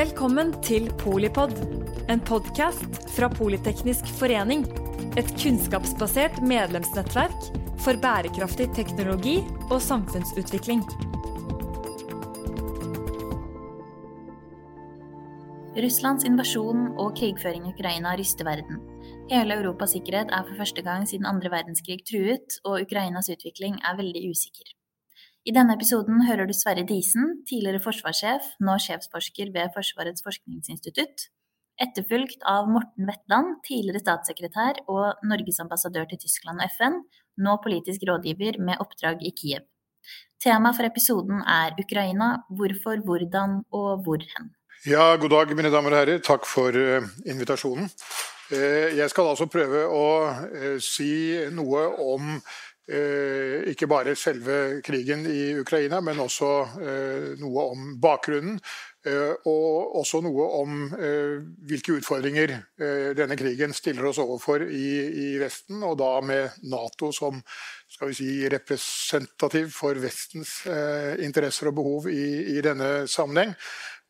Velkommen til Polipod, en podkast fra Politeknisk forening. Et kunnskapsbasert medlemsnettverk for bærekraftig teknologi og samfunnsutvikling. Russlands invasjon og krigføring i Ukraina ryster verden. Hele Europas sikkerhet er for første gang siden andre verdenskrig truet, og Ukrainas utvikling er veldig usikker. I denne episoden hører du Sverre Disen, tidligere forsvarssjef, nå sjefsforsker ved Forsvarets forskningsinstitutt, etterfulgt av Morten Wetland, tidligere statssekretær og Norges ambassadør til Tyskland og FN, nå politisk rådgiver med oppdrag i Kiev. Temaet for episoden er Ukraina, hvorfor, hvordan og hvor hen. Ja, god dag, mine damer og herrer. Takk for uh, invitasjonen. Uh, jeg skal altså prøve å uh, si noe om ikke bare selve krigen i Ukraina, men også noe om bakgrunnen. Og også noe om hvilke utfordringer denne krigen stiller oss overfor i, Vesten, og da med Nato som skal vi si, representativ for Vestens interesser og behov i, denne sammenheng.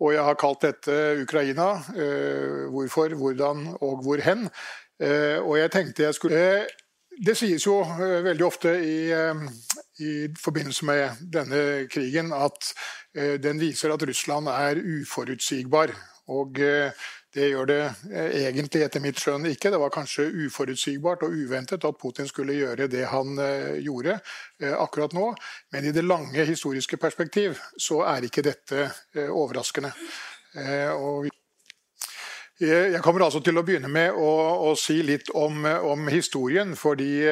Og jeg har kalt dette Ukraina. Eh, hvorfor, hvordan og hvor hen. Eh, og jeg tenkte jeg skulle eh, Det sies jo veldig ofte i, i forbindelse med denne krigen at den viser at Russland er uforutsigbar. Og det gjør det eh, egentlig etter mitt skjønn ikke. Det var kanskje uforutsigbart og uventet at Putin skulle gjøre det han eh, gjorde eh, akkurat nå. Men i det lange historiske perspektiv så er ikke dette overraskende. Og jeg kommer altså til å begynne med å, å si litt om, om, historien. fordi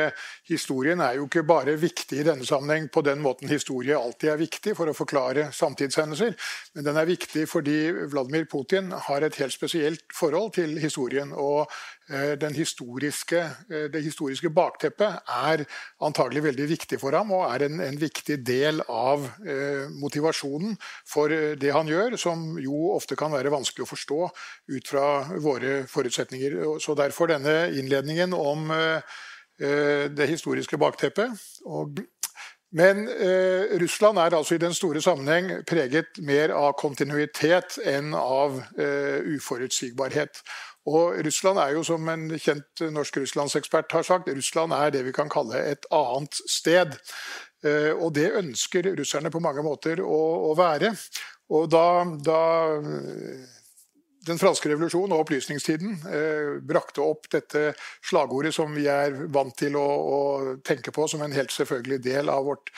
historien er jo ikke bare viktig i denne sammenheng på den måten historie alltid er viktig for å forklare samtidshendelser, men den er viktig fordi Vladimir Putin har et helt spesielt forhold til historien. og Eh, historiske, eh, det historiske bakteppet er antagelig veldig viktig for ham og er en, en viktig del av eh, motivasjonen for det han gjør, som jo ofte kan være vanskelig å forstå ut fra våre forutsetninger. Så Derfor denne innledningen om det historiske bakteppet. Og men eh, Russland er altså i den store sammenheng preget mer av kontinuitet enn av eh, uforutsigbarhet. Og Russland er jo, som en kjent norsk russlandsekspert har sagt, Russland er det vi kan kalle et annet sted. Eh, og det ønsker russerne på mange måter å, å være. Og da, da den franske revolusjonen og opplysningstiden eh, brakte opp dette slagordet som vi er vant til å, å, tenke på som en helt selvfølgelig del av vårt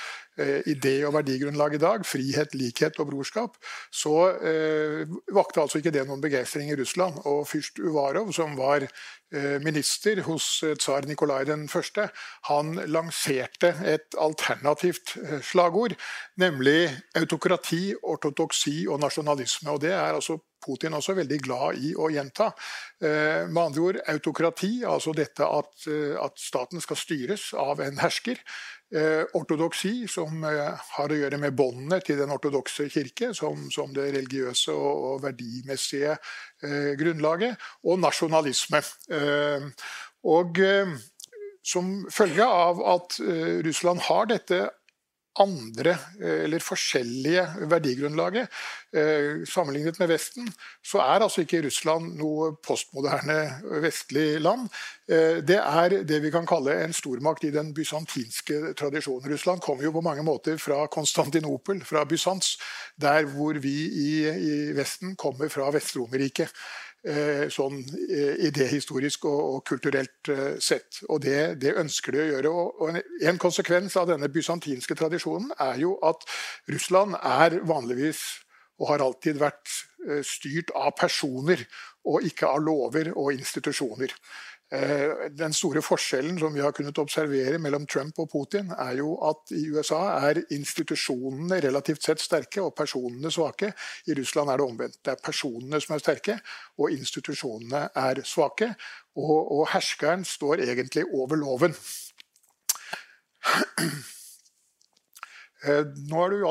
idé- og verdigrunnlag i dag, frihet, likhet og brorskap, så eh, vakte altså ikke det noen begeistring i Russland. Og fyrst Uvarov, som var eh, minister hos eh, tsar Nikolai 1., han lanserte et alternativt eh, slagord, nemlig autokrati, ortodoksi og nasjonalisme. Og det er altså Putin også veldig glad i å gjenta. Eh, med andre ord autokrati, altså dette at, eh, at staten skal styres av en hersker. Eh, ortodoksi, som har å gjøre med båndene til den ortodokse kirke, som, som det religiøse og, og verdimessige eh, grunnlaget. Og nasjonalisme. Eh, og som følge av at Russland har dette andre eh, eller forskjellige verdigrunnlaget. Eh, sammenlignet med Vesten så er altså ikke Russland noe postmoderne vestlig land. Eh, det er det vi kan kalle en stormakt i den bysantinske tradisjonen. Russland kommer jo på mange måter fra Konstantinopel, fra Bysants, der hvor vi i, i Vesten kommer fra Vestromerriket. Eh, sånn eh, idéhistorisk og, og, kulturelt eh, sett. Og det, det, ønsker de å gjøre. Og, en, konsekvens av denne bysantinske tradisjonen er jo at Russland er vanligvis og har alltid vært styrt av personer og ikke av lover og institusjoner. Eh, den store forskjellen som vi har kunnet observere mellom Trump og Putin, er jo at i USA er institusjonene relativt sett sterke og personene svake. I Russland er det omvendt. Det er personene som er sterke, og institusjonene er svake. Og, og herskeren står egentlig over loven. Eh, nå er det jo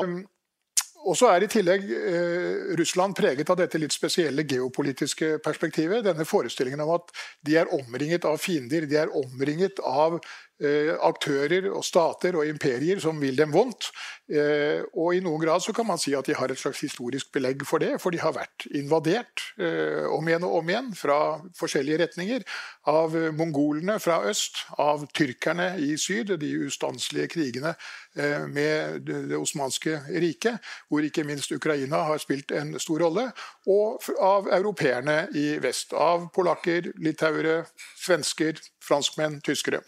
og så er i tillegg eh, Russland preget av dette litt spesielle geopolitiske perspektivet. Denne forestillingen om at de er omringet av fiender, de er omringet av aktører og stater og imperier som vil dem vondt. Eh, og i noen grad så kan man si at de har et slags historisk belegg for det, for de har vært invadert eh, om igjen og om igjen fra forskjellige retninger. Av mongolene fra øst, av tyrkerne i syd, de ustanselige krigene eh, med det osmanske riket, hvor ikke minst Ukraina har spilt en stor rolle, og av europeerne i vest. Av polakker, litauere, svensker, franskmenn, tyskere.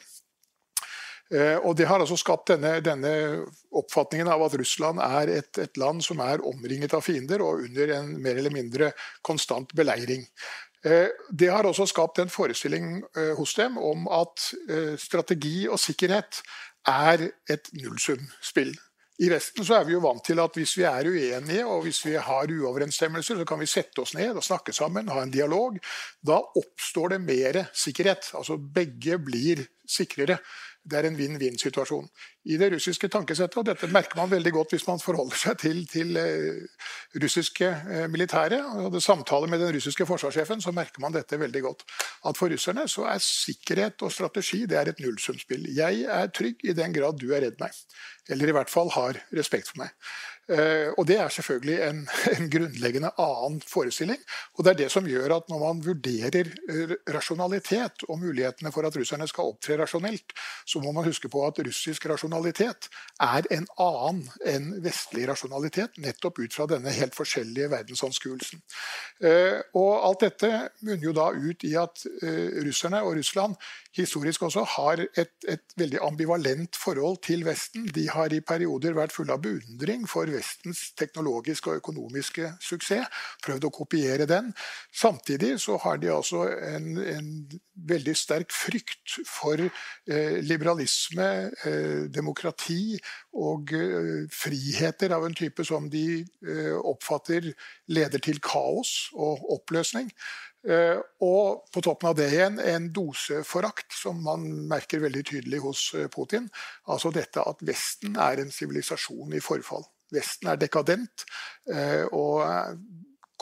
Eh, og Det har altså skapt denne, denne oppfatningen av at Russland er et, et, land som er omringet av fiender og under en mer eller mindre konstant beleiring. Eh, det har også skapt en forestilling eh, hos dem om at strategi og sikkerhet er et nullsumspill. I Vesten så er vi jo vant til at hvis vi er uenige og hvis vi har uoverensstemmelser, så kan vi sette oss ned og snakke sammen, ha en dialog. Da oppstår det mer sikkerhet. Altså begge blir sikrere. Det er en vinn-vinn-situasjon. I det russiske tankesettet, og dette merker man veldig godt hvis man forholder seg til, til uh, russiske uh, militære, og hadde samtaler med den russiske forsvarssjefen, så merker man dette veldig godt. At for russerne så er sikkerhet og strategi det er et nullsumspill. Jeg er trygg i den grad du er redd meg. Eller i hvert fall har respekt for meg. Uh, og det er selvfølgelig en, en, grunnleggende annen forestilling. Og det er det som gjør at når man vurderer rasjonalitet og mulighetene for at russerne skal opptre rasjonelt, så må man huske på at russisk rasjonalitet er en annen enn vestlig rasjonalitet, nettopp ut fra denne helt forskjellige verdensanskuelsen. Eh, og alt dette munner jo da ut i at eh, russerne og Russland historisk også har et, et, veldig ambivalent forhold til Vesten. De har i perioder vært fulle av beundring for Vestens teknologiske og økonomiske suksess, prøvd å kopiere den. Samtidig så har de altså en, en veldig sterk frykt for eh, liberalisme, eh, demokrati og eh, friheter av en type som de eh, oppfatter leder til kaos og oppløsning. Eh, og på toppen av det igjen en doseforakt som man merker veldig tydelig hos Putin. Altså dette at Vesten er en sivilisasjon i forfall. Vesten er dekadent. Og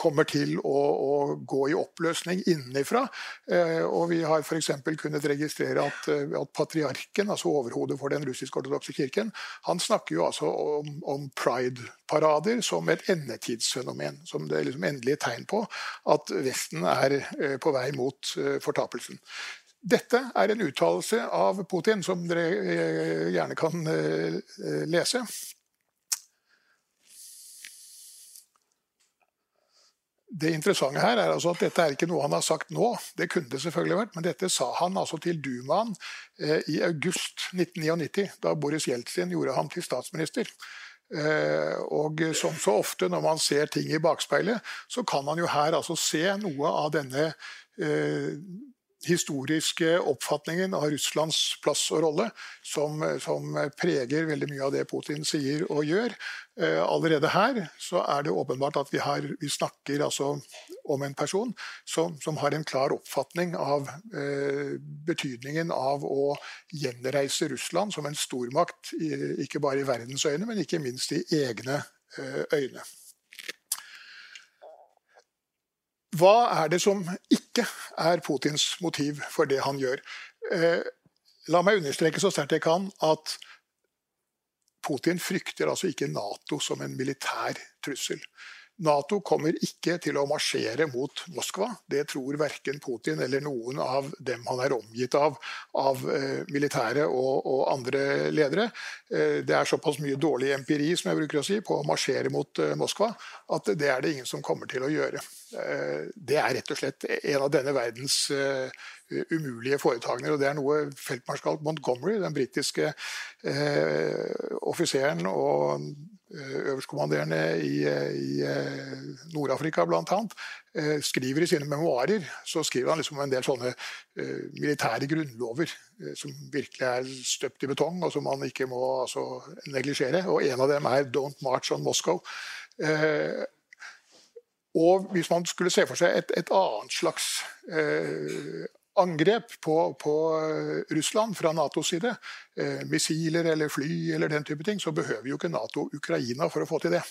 kommer til å, å gå i oppløsning innenfra. Eh, og vi har f.eks. kunnet registrere at, eh, at, patriarken, altså overhodet for den russisk-ortodokse kirken, han snakker jo altså om, om pride-parader som et endetidsfenomen. Som det liksom endelige tegn på at Vesten er eh, på vei mot fortapelsen. Dette er en uttalelse av Putin som dere gjerne kan lese. Det interessante her er altså at dette er ikke noe han har sagt nå, det kunne det selvfølgelig vært, men dette sa han altså til Dumaen eh, i august 1999, da Boris Jeltsin gjorde ham til statsminister. Eh, og som så ofte når man ser ting i bakspeilet, så kan man jo her altså se noe av denne eh, historiske oppfatningen av Russlands plass og rolle, som, som, preger veldig mye av det Putin sier og gjør. Eh, allerede her så er det åpenbart at vi, har, vi snakker altså om en person som, som, har en klar oppfatning av eh, betydningen av å gjenreise Russland som en stormakt, ikke bare i verdens øyne, men ikke minst i egne eh, øyne. Hva er det som ikke er Putins motiv for det han gjør? Eh, la meg understreke så sterkt jeg kan at Putin frykter altså ikke Nato som en militær trussel. Nato kommer ikke til å marsjere mot Moskva. Det tror verken Putin eller noen av dem han er omgitt av, av eh, militære og, og, andre ledere. Eh, det er såpass mye dårlig empiri som jeg bruker å si, på å marsjere mot eh, Moskva at det er det ingen som kommer til å gjøre. Det er rett og slett en av denne verdens umulige foretagender. og Det er noe feltmarskalk Montgomery, den britiske offiseren og øverstkommanderende i, i Nord-Afrika bl.a., skriver i sine memoarer så skriver han liksom en del sånne militære grunnlover som virkelig er støpt i betong, og som man ikke må altså, neglisjere. Og en av dem er 'Don't march on Moscow'. Og hvis man skulle se for seg et, et annet slags eh, angrep på, på, Russland fra Natos side, eh, missiler eller fly eller den type ting, så behøver jo ikke Nato Ukraina for å få til det.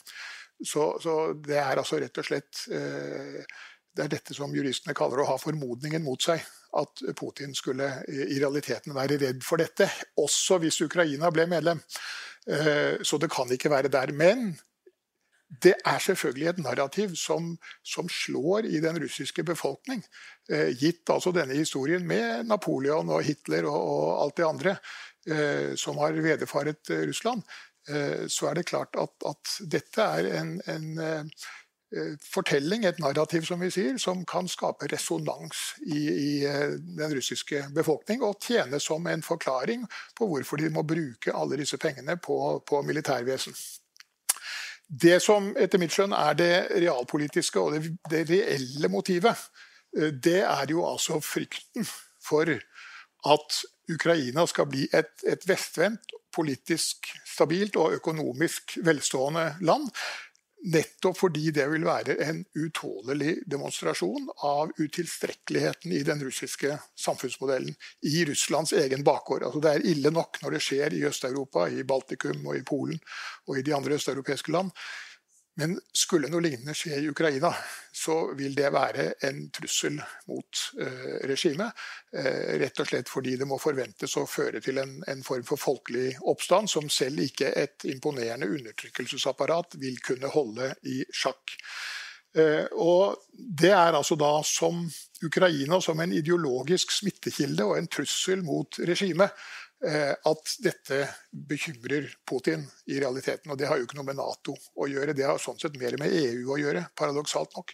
Så, så det er altså rett og slett eh, det er dette som juristene kaller å ha formodningen mot seg. At Putin skulle i realiteten være redd for dette, også hvis Ukraina ble medlem. Eh, så det kan ikke være der. Men det er selvfølgelig et narrativ som, som, slår i den russiske befolkning. Eh, gitt altså denne historien med Napoleon og Hitler og, og alt det andre eh, som har vederfaret Russland, eh, så er det klart at, at dette er en, en eh, fortelling, et narrativ, som vi sier, som kan skape resonans i, i, eh, den russiske befolkning og tjene som en forklaring på hvorfor de må bruke alle disse pengene på, på militærvesen. Det som etter mitt skjønn er det realpolitiske og det, det reelle motivet, eh, det er jo altså frykten for at Ukraina skal bli et, et vestvendt, politisk stabilt og økonomisk velstående land Nettopp fordi det vil være en utålelig demonstrasjon av utilstrekkeligheten i den russiske samfunnsmodellen. I Russlands egen bakgård. Altså det er ille nok når det skjer i Øst-Europa, i Baltikum og i Polen og i de andre østeuropeiske land. Men skulle noe lignende skje i Ukraina, så vil det være en trussel mot eh, regimet. Eh, rett og slett fordi det må forventes å føre til en, en, form for folkelig oppstand som selv ikke et imponerende undertrykkelsesapparat vil kunne holde i sjakk. Eh, og Det er altså da som Ukraina som en ideologisk smittekilde og en trussel mot regimet at dette bekymrer Putin i realiteten. Og det har jo ikke noe med Nato å gjøre, det har sånn sett mer med EU å gjøre, paradoksalt nok.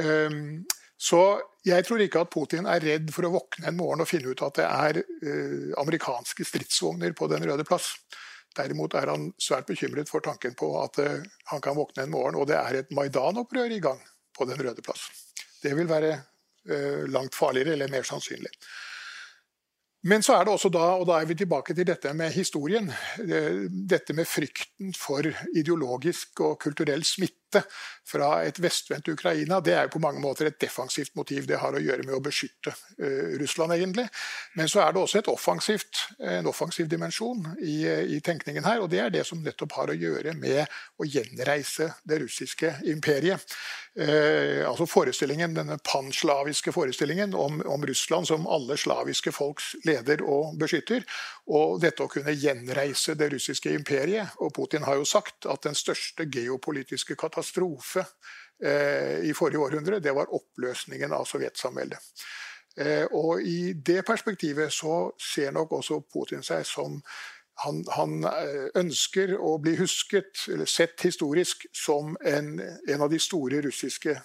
Ehm, så jeg tror ikke at Putin er redd for å våkne en morgen og finne ut at det er eh, amerikanske stridsvogner på Den røde plass. Derimot er han svært bekymret for tanken på at eh, han kan våkne en morgen og det er et Maidan-opprør i gang på Den røde plass. Det vil være langt farligere eller mer sannsynlig. Men så er det også da, og da er vi tilbake til dette med historien, dette med frykten for ideologisk og kulturell smitte fra et vestvendt Ukraina, det er jo på mange måter et defensivt motiv. Det har å gjøre med å beskytte uh, Russland, egentlig. Men så er det også en offensiv dimensjon i, i, tenkningen her. Og det er det som nettopp har å gjøre med å gjenreise det russiske imperiet. Eh, altså forestillingen, Denne panslaviske forestillingen om, om Russland som alle slaviske folks leder og beskytter. Og dette å kunne gjenreise det russiske imperiet. Og Putin har jo sagt at den største geopolitiske katastrofe katastrofe eh, i forrige århundre, det var oppløsningen av sovjetsamveldet. Eh, og I det perspektivet så ser nok også Putin seg som han, han, eh, ønsker å bli husket, eller sett historisk, som en, en av de store russiske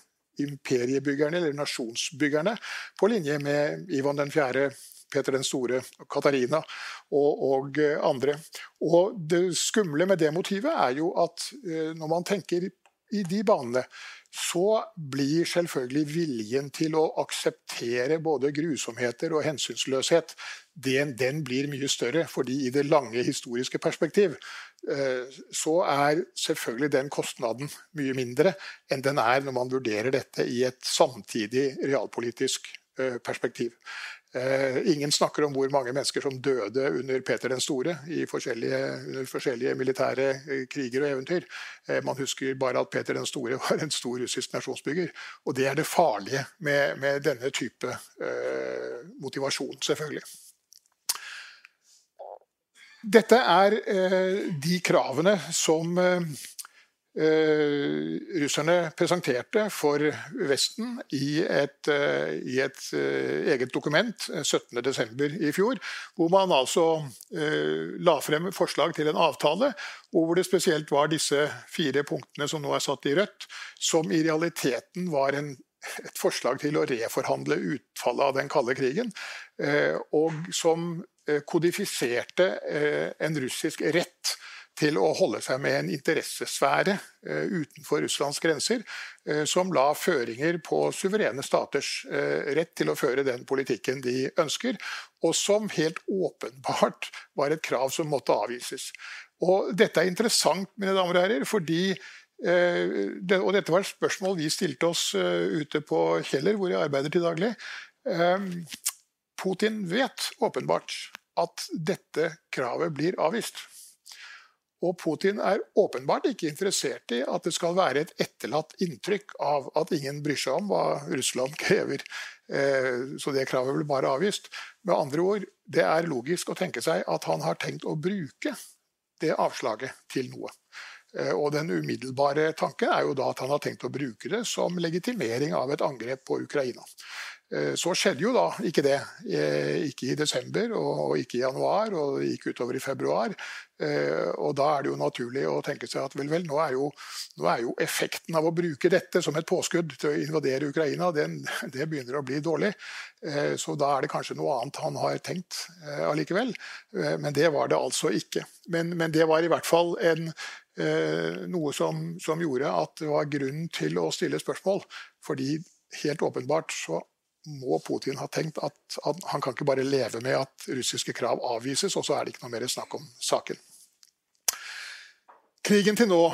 imperiebyggerne, eller nasjonsbyggerne, på linje med Ivan 4., Peter den store, Katarina og, og, andre. Og Det skumle med det motivet er jo at når man tenker i de banene, så blir selvfølgelig viljen til å akseptere både grusomheter og hensynsløshet den, den, blir mye større. fordi i det lange historiske perspektiv eh, så er selvfølgelig den kostnaden mye mindre enn den er når man vurderer dette i et samtidig realpolitisk eh, perspektiv. Eh, ingen snakker om hvor mange mennesker som døde under Peter den store i forskjellige, under forskjellige militære eh, kriger og eventyr. Eh, man husker bare at Peter den store var en stor russisk nasjonsbygger. Og det er det farlige med, med denne type eh, motivasjon, selvfølgelig. Dette er eh, de kravene som eh, russerne presenterte for Vesten i et, uh, i et uh, eget dokument 17.12. i fjor, hvor man altså la frem forslag til en avtale, hvor det spesielt var disse fire punktene som nå er satt i rødt, som i realiteten var en, et forslag til å reforhandle utfallet av den kalde krigen, og som kodifiserte en russisk rett til å holde seg med en interessesfære eh, utenfor Russlands grenser, eh, som la føringer på suverene staters eh, rett til å føre den politikken de ønsker, og som helt åpenbart var et krav som måtte avvises. Og dette er interessant, mine damer og herrer, fordi og dette var et spørsmål vi stilte oss ute på Kjeller, hvor jeg arbeider til daglig. Putin vet åpenbart at dette kravet blir avvist. Og Putin er åpenbart ikke interessert i at det skal være et etterlatt inntrykk av at ingen bryr seg om hva Russland krever. Eh, så det kravet ble bare avvist. Med andre ord, det er logisk å tenke seg at han har tenkt å bruke det avslaget til noe. Eh, og den umiddelbare tanken er jo da at han har tenkt å bruke det som legitimering av et angrep på Ukraina. Eh, så skjedde jo da ikke det. Eh, ikke i desember og ikke i januar, og det gikk utover i februar. Eh, og da er det jo naturlig å tenke seg at vel, vel, nå er jo, nå er jo effekten av å bruke dette som et påskudd til å invadere Ukraina, den, det begynner å bli dårlig. Så da er det kanskje noe annet han har tenkt allikevel. Men det var det altså ikke. Men, men det var i hvert fall en, noe som, som gjorde at det var grunn til å stille spørsmål. Fordi helt åpenbart så må Putin ha tenkt at, han kan ikke bare leve med at russiske krav avvises, og så er det ikke noe mer snakk om saken. Krigen til nå.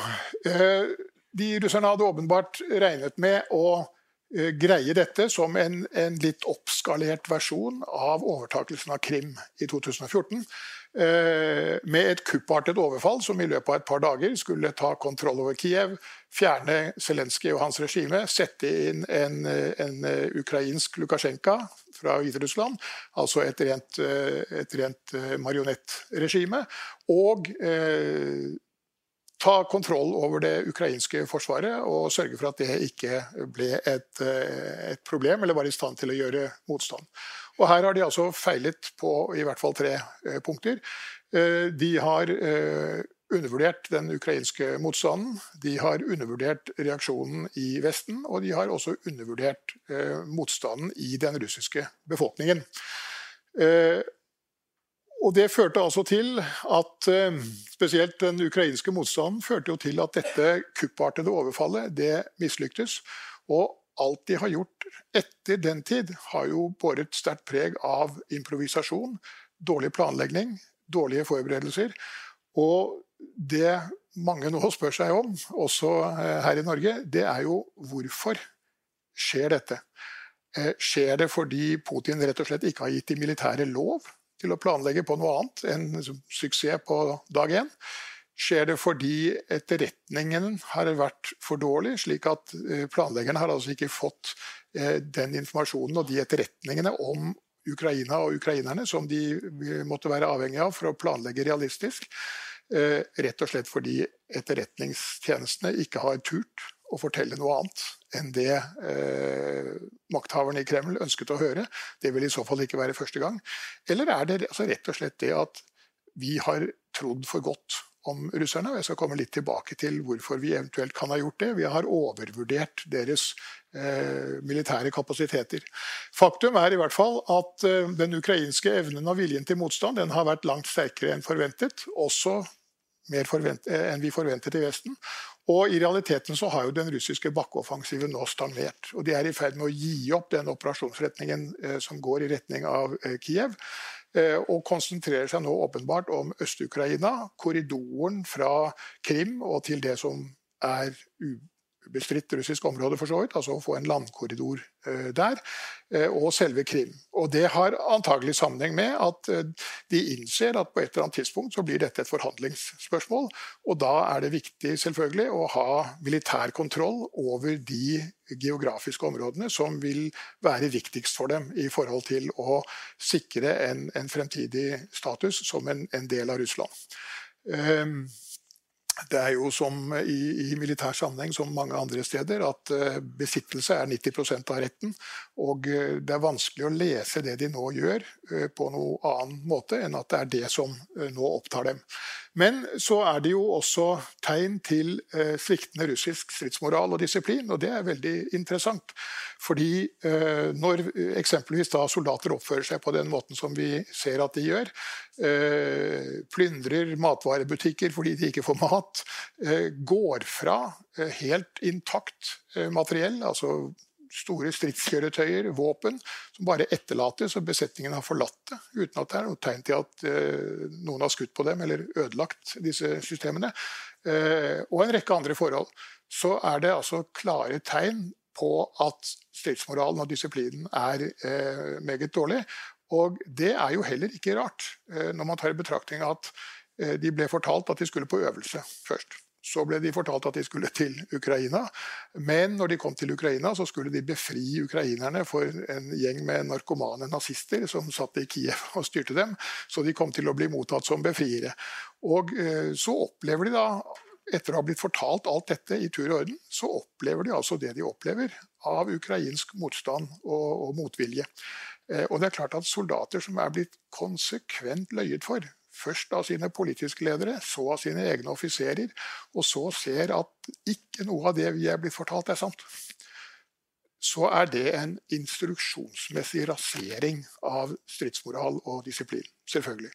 Eh, de russerne hadde åpenbart regnet med å eh, greie dette som en, en litt oppskalert versjon av overtakelsen av Krim i 2014. Eh, med et kuppartet overfall som i løpet av et par dager skulle ta kontroll over Kiev, fjerne Zelenskyj og hans regime, sette inn en, en ukrainsk Lukasjenko fra Hviterussland, altså et rent, et rent marionettregime, og eh, ta kontroll over det ukrainske forsvaret og sørge for at det ikke ble et, et problem, eller var i stand til å gjøre motstand. Og Her har de altså feilet på i hvert fall tre eh, punkter. Eh, de har eh, undervurdert den ukrainske motstanden. De har undervurdert reaksjonen i Vesten, og de har også undervurdert motstanden i den russiske befolkningen. Og Det førte altså til at spesielt den ukrainske motstanden førte jo til at dette kuppartede overfallet det mislyktes. Og alt de har gjort etter den tid, har jo båret sterkt preg av improvisasjon, dårlig planlegging, dårlige forberedelser. Og det mange nå spør seg om, også eh, her i Norge, det er jo hvorfor skjer dette? Eh, skjer det fordi Putin rett og slett ikke har gitt de militære lov til å planlegge på noe annet enn suksess på dag én? Skjer det fordi etterretningen har vært for dårlig, slik at eh, planleggerne har altså ikke fått eh, den informasjonen og de etterretningene om Ukraina og ukrainerne som de eh, måtte være avhengig av for å planlegge realistisk. Rett og slett fordi etterretningstjenestene ikke har turt å fortelle noe annet enn det eh, makthaverne i Kreml ønsket å høre. Det vil i så fall ikke være første gang. Eller er det altså rett og slett det at vi har trodd for godt om russerne. og Jeg skal komme litt tilbake til hvorfor vi eventuelt kan ha gjort det. Vi har overvurdert deres eh, militære kapasiteter. Faktum er i hvert fall at eh, den ukrainske evnen og viljen til motstand den har vært langt sterkere enn forventet. Også mer forvent eh, enn vi forventet i Vesten. Og i realiteten så har jo den russiske bakkeoffensiven nå stagnert. Og de er i ferd med å gi opp den operasjonsretningen eh, som går i retning av eh, Kiev. Eh, og konsentrerer seg nå åpenbart om Øst-Ukraina, korridoren fra Krim og til det som er ubestridt russisk område, for så vidt, altså å få en landkorridor eh, der, eh, og selve Krim. Og Det har antagelig sammenheng med at de innser at på et eller annet tidspunkt så blir dette et forhandlingsspørsmål. Og da er det viktig selvfølgelig å ha militær kontroll over de geografiske områdene som vil være viktigst for dem i forhold til å sikre en, en fremtidig status som en, en del av Russland. Um, det er jo som i, i, militær sammenheng som mange andre steder at uh, besittelse er 90% av retten. Og uh, det er vanskelig å lese det de nå gjør, uh, på noen annen måte enn at det er det som nå opptar dem. Men så er det jo også tegn til sviktende russisk stridsmoral og disiplin, og det er veldig interessant. Fordi når eksempelvis da soldater oppfører seg på den måten som vi ser at de gjør, plyndrer matvarebutikker fordi de ikke får mat, Eh, går fra eh, helt intakt eh, materiell, altså store stridskjøretøyer, våpen, som bare etterlates og besetningen har forlatt det, uten at det er noe tegn til at noen har skutt på dem eller ødelagt disse systemene, og en rekke andre forhold, så er det altså klare tegn på at stridsmoralen og disiplinen er meget dårlig. Og det er jo heller ikke rart, når man tar i betraktning at De ble fortalt at de skulle på øvelse først. Så ble de fortalt at de skulle til Ukraina. Men når de kom til Ukraina, så skulle de befri ukrainerne for en gjeng med narkomane nazister som satt i Kiev og styrte dem. Så de kom til å bli mottatt som befriere. Og eh, så opplever de da etter å ha blitt fortalt alt dette i tur og orden, så opplever de altså det de opplever av ukrainsk motstand og, og motvilje. Eh, og det er klart at soldater som er blitt konsekvent løyet for, Først av sine politiske ledere, så av sine egne offiserer, og så ser at ikke noe av det vi er blitt fortalt, er sant så er det en instruksjonsmessig rasering av stridsmoral og disiplin. Selvfølgelig.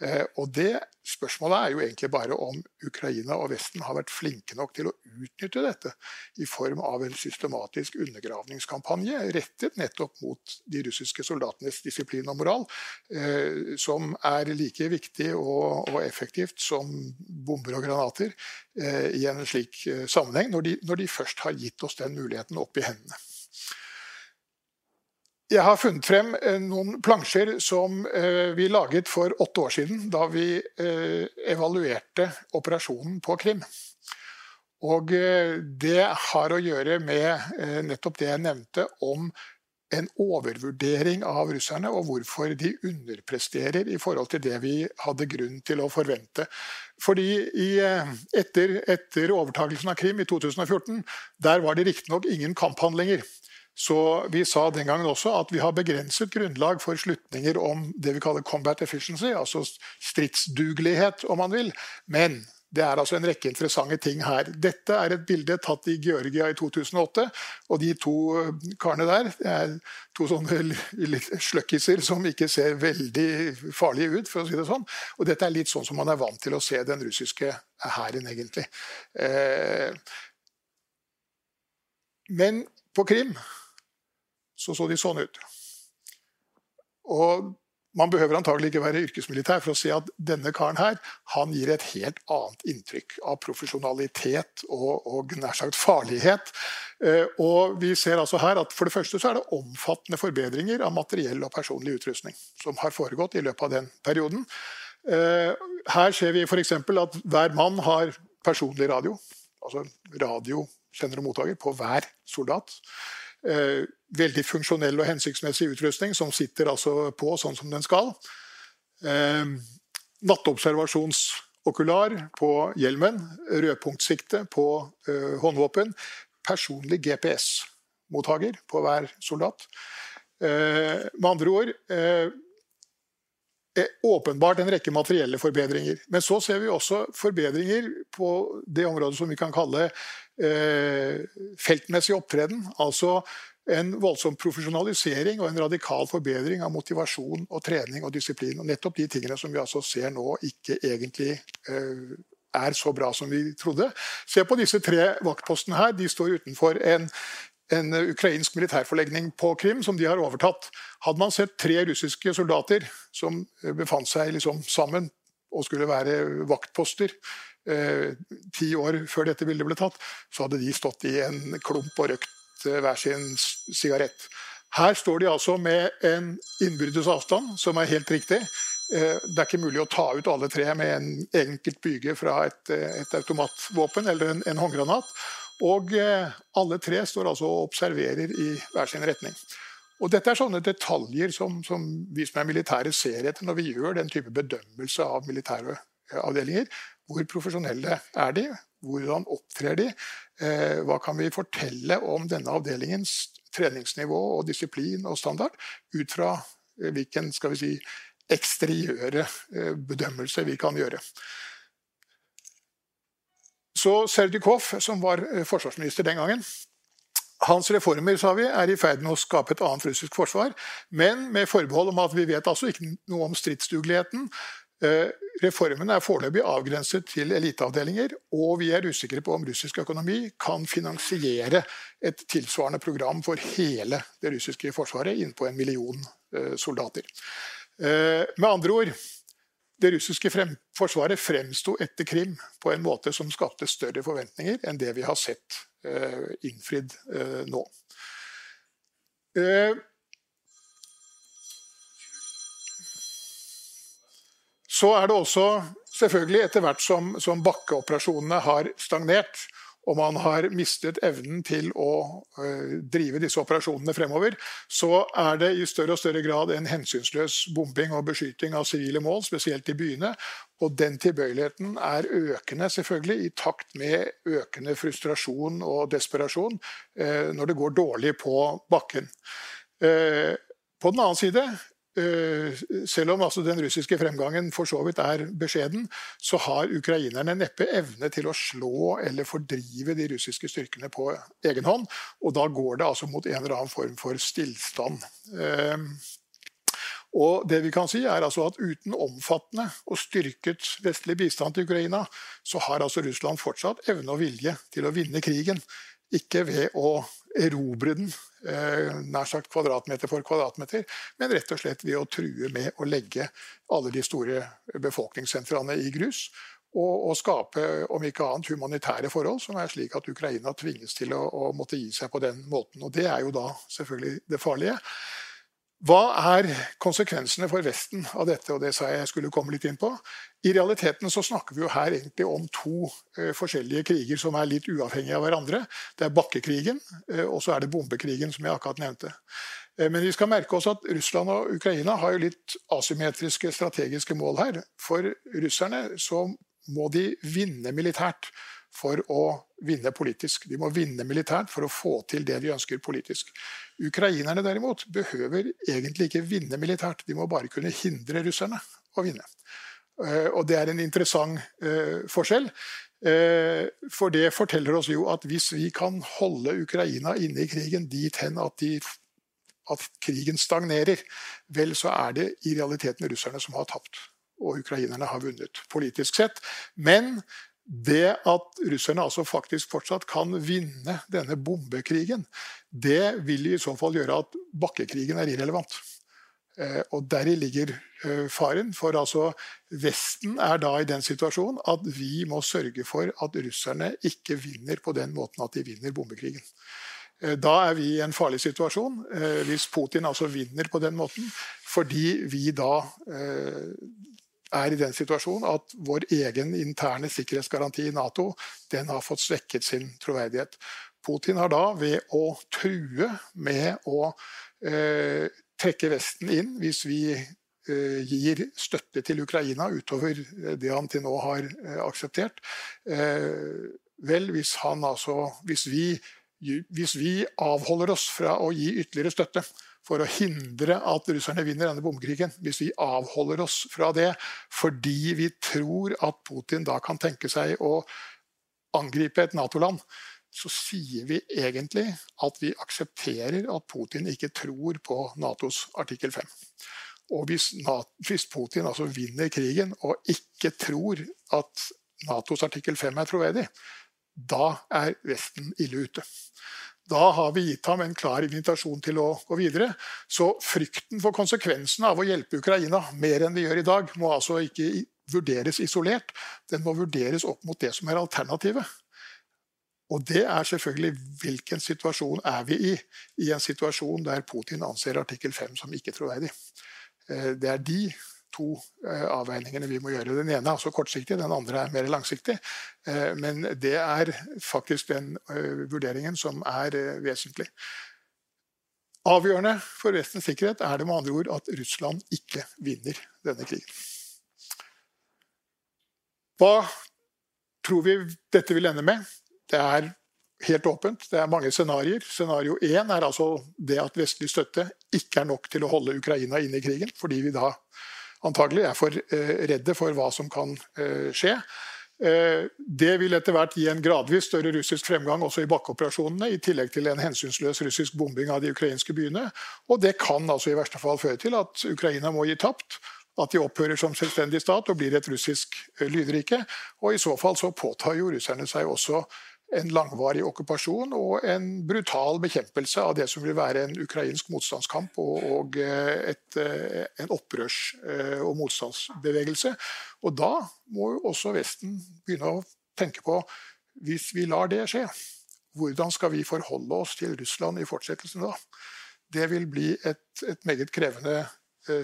Eh, og det Spørsmålet er jo egentlig bare om Ukraina og Vesten har vært flinke nok til å utnytte dette i form av en systematisk undergravningskampanje rettet nettopp mot de russiske soldatenes disiplin og moral, eh, som er like viktig og, effektivt som bomber og granater eh, i en slik sammenheng, når de, når de først har gitt oss den muligheten opp i hendene. Jeg har funnet frem eh, noen plansjer som eh, vi laget for åtte år siden, da vi eh, evaluerte operasjonen på Krim. Og det har å gjøre med nettopp det jeg nevnte om en overvurdering av russerne, og hvorfor de underpresterer i forhold til det vi hadde grunn til å forvente. Fordi i, etter, etter overtakelsen av Krim i 2014, der var det riktignok ingen kamphandlinger. Så vi sa den gangen også at vi har begrenset grunnlag for slutninger om det vi kaller combat efficiency, altså stridsdugelighet, om man vil. Men det er altså en rekke interessante ting her. Dette er et bilde tatt i Georgia i 2008. Og de to karene der er to sånne sløkkiser som ikke ser veldig farlige ut. for å si det sånn. Og dette er litt sånn som man er vant til å se den russiske hæren, egentlig. Eh, men på Krim så så de sånn ut. Og man behøver antagelig ikke være yrkesmilitær for å se at denne karen her, han gir et helt annet inntrykk av profesjonalitet og, og nær sagt farlighet. Eh, og vi ser altså her at For det første så er det omfattende forbedringer av materiell og personlig utrustning som har foregått i løpet av den perioden. Eh, her ser vi f.eks. at hver mann har personlig radio. Altså radio sender og mottaker på hver soldat. Eh, veldig funksjonell og hensiktsmessig utrustning som sitter altså på sånn som den skal. Eh, nattobservasjonsokular på hjelmen. Rødpunktsikte på eh, håndvåpen. Personlig GPS-mottaker på hver soldat. med andre ord åpenbart en rekke materielle forbedringer. Men så ser vi også forbedringer på det området som vi kan kalle Eh, feltmessig opptreden. Altså en voldsom profesjonalisering og en radikal forbedring av motivasjon og trening og disiplin. Og nettopp de tingene som vi altså ser nå ikke egentlig uh, er så bra som vi trodde. Se på disse tre vaktpostene her. De står utenfor en, en ukrainsk militærforlegning på Krim som de har overtatt. Hadde man sett tre russiske soldater som befant seg liksom sammen og skulle være vaktposter Eh, ti år før dette bildet ble tatt, så hadde de stått i en klump og røkt eh, hver sin sigarett. Her står de altså med en innbyrdes avstand, som er helt riktig. Eh, det er ikke mulig å ta ut alle tre med en enkelt byge fra et, et automatvåpen eller en, en, håndgranat. Og alle tre står altså og observerer i hver sin retning. Og Dette er sånne detaljer som, som vi som er militære ser etter når vi gjør den type bedømmelse av militære avdelinger. Hvor profesjonelle er de? Hvordan opptrer de? Eh, hva kan vi fortelle om denne avdelingens treningsnivå og disiplin og standard ut fra eh, hvilken skal vi si, eksteriøre eh, bedømmelse vi kan gjøre. Så Serdjukov, som var forsvarsminister den gangen, hans reformer sa vi, er i ferd med å skape et annet russisk forsvar, men med forbehold om at vi vet altså ikke noe om stridsdugeligheten, reformen er foreløpig avgrenset til eliteavdelinger, og vi er usikre på om russisk økonomi kan finansiere et tilsvarende program for hele det russiske forsvaret innpå en million eh, soldater. Eh, med andre ord det russiske forsvaret fremsto etter Krim på en måte som skapte større forventninger enn det vi har sett innfridd nå. Så er det også selvfølgelig etter hvert som, som bakkeoperasjonene har stagnert, og man har mistet evnen til å ø, drive disse operasjonene fremover, så er det i større og større grad en hensynsløs bombing og beskyting av sivile mål, spesielt i byene. Og den tilbøyeligheten er økende selvfølgelig i takt med økende frustrasjon og desperasjon ø, når det går dårlig på bakken. Uh, på den annen side Eh, selv om altså den russiske fremgangen for så vidt er beskjeden, så har ukrainerne neppe evne til å slå eller fordrive de russiske styrkene på egen hånd. Og da går det altså mot en eller annen form for stillstand. Eh, og det vi kan si er altså at Uten omfattende og styrket vestlig bistand til Ukraina, så har altså Russland fortsatt evne og vilje til å vinne krigen. Ikke ved å erobre den Eh, nær sagt kvadratmeter for kvadratmeter, men rett og slett ved å true med å legge alle de store befolkningssentrene i grus. Og, og, skape om ikke annet humanitære forhold som er slik at Ukraina tvinges til å, å måtte gi seg på den måten. Og Det er jo da selvfølgelig det farlige. Hva er konsekvensene for Vesten av dette? og Det sa jeg jeg skulle komme litt inn på. I realiteten så snakker vi jo her egentlig om to uh, forskjellige kriger som er litt uavhengige av hverandre. Det er bakkekrigen, uh, og så er det bombekrigen, som jeg akkurat nevnte. Uh, men vi skal merke oss at Russland og Ukraina har jo litt asymmetriske strategiske mål her. For russerne så må de vinne militært for å vinne politisk. De må vinne militært for å få til det de ønsker politisk. Ukrainerne derimot behøver egentlig ikke vinne militært, de må bare kunne hindre russerne å vinne. Eh, og det er en interessant uh, forskjell. Uh, for det forteller oss jo at hvis vi kan holde Ukraina inne i krigen dit hen at, de, at krigen stagnerer, vel så er det i realiteten russerne som har tapt. Og ukrainerne har vunnet politisk sett. Men det at russerne altså faktisk fortsatt kan vinne denne bombekrigen, det vil i så fall gjøre at bakkekrigen er irrelevant. Eh, og deri ligger eh, faren. For altså Vesten er da i den situasjonen at vi må sørge for at russerne ikke vinner på den måten at de vinner bombekrigen. Eh, da er vi i en farlig situasjon, hvis Putin altså vinner på den måten. Fordi vi da er i den situasjonen at vår egen interne sikkerhetsgaranti i Nato den har fått svekket sin troverdighet. Putin har da, ved å true med å eh, trekke Vesten inn hvis vi eh, gir støtte til Ukraina utover det han til nå har eh, akseptert eh, Vel, hvis, altså, hvis, vi, hvis vi avholder oss fra å gi ytterligere støtte, for å hindre at russerne vinner denne bomkrigen. Hvis vi avholder oss fra det fordi vi tror at Putin da kan tenke seg å angripe et Nato-land, så sier vi egentlig at vi aksepterer at Putin ikke tror på Natos artikkel 5. Og hvis, hvis Putin altså vinner krigen og ikke tror at Natos artikkel 5 er troverdig, da er Vesten ille ute. Da har vi gitt ham en klar invitasjon til å gå videre. Så frykten for konsekvensene av å hjelpe Ukraina mer enn vi gjør i dag, må altså ikke vurderes isolert. Den må vurderes opp mot det som er alternativet. Og det er selvfølgelig hvilken situasjon er vi i? I en situasjon der Putin anser artikkel 5 som ikke troverdig. Eh, det er de to eh, avveiningene vi må gjøre. Den ene er også kortsiktig, den andre er mer langsiktig. Eh, men det er faktisk den eh, vurderingen som er vesentlig. Avgjørende for Vestens sikkerhet er det med andre ord at Russland ikke vinner denne krigen. Hva tror vi dette vil ende med? Det er helt åpent. Det er mange scenarioer. Scenario én er altså det at vestlig støtte ikke er nok til å holde Ukraina inne i krigen, fordi vi da antagelig er for eh, redde for hva som kan eh, skje. Eh, det vil etter hvert gi en gradvis større russisk fremgang også i bakkeoperasjonene, i tillegg til en hensynsløs russisk bombing av de ukrainske byene. Og det kan altså i verste fall føre til at Ukraina må gi tapt. At de opphører som selvstendig stat og blir et russisk lydrike. Og i så fall så påtar jo russerne seg også en langvarig okkupasjon og en brutal bekjempelse av det som vil være en ukrainsk motstandskamp og, og eh, et, eh, en opprørs- eh, og motstandsbevegelse. Og da må jo også Vesten begynne å tenke på hvis vi lar det skje, hvordan skal vi forholde oss til Russland i fortsettelsen da? Det vil bli et, et meget krevende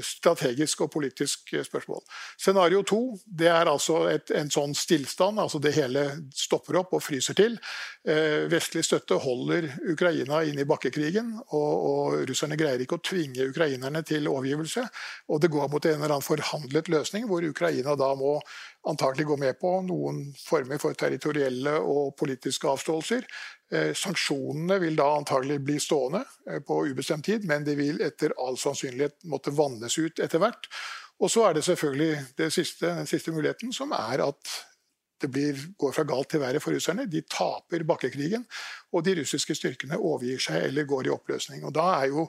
strategisk og politisk eh, spørsmål. Scenario to det er altså et, en sånn stillstand, altså det hele stopper opp og fryser til. Eh, vestlig støtte holder Ukraina inne i bakkekrigen, og, og, russerne greier ikke å tvinge ukrainerne til overgivelse. Og det går mot en eller annen forhandlet løsning, hvor Ukraina da må antagelig gå med på noen former for territorielle og politiske avståelser. Eh, sanksjonene vil da antagelig bli stående eh, på ubestemt tid, men de vil etter all sannsynlighet måtte vannes ut etter hvert. Og så er det selvfølgelig siste, den siste muligheten, som er at det blir, går fra galt til verre for russerne. De taper bakkekrigen, og de russiske styrkene overgir seg eller går i oppløsning. Og Da er jo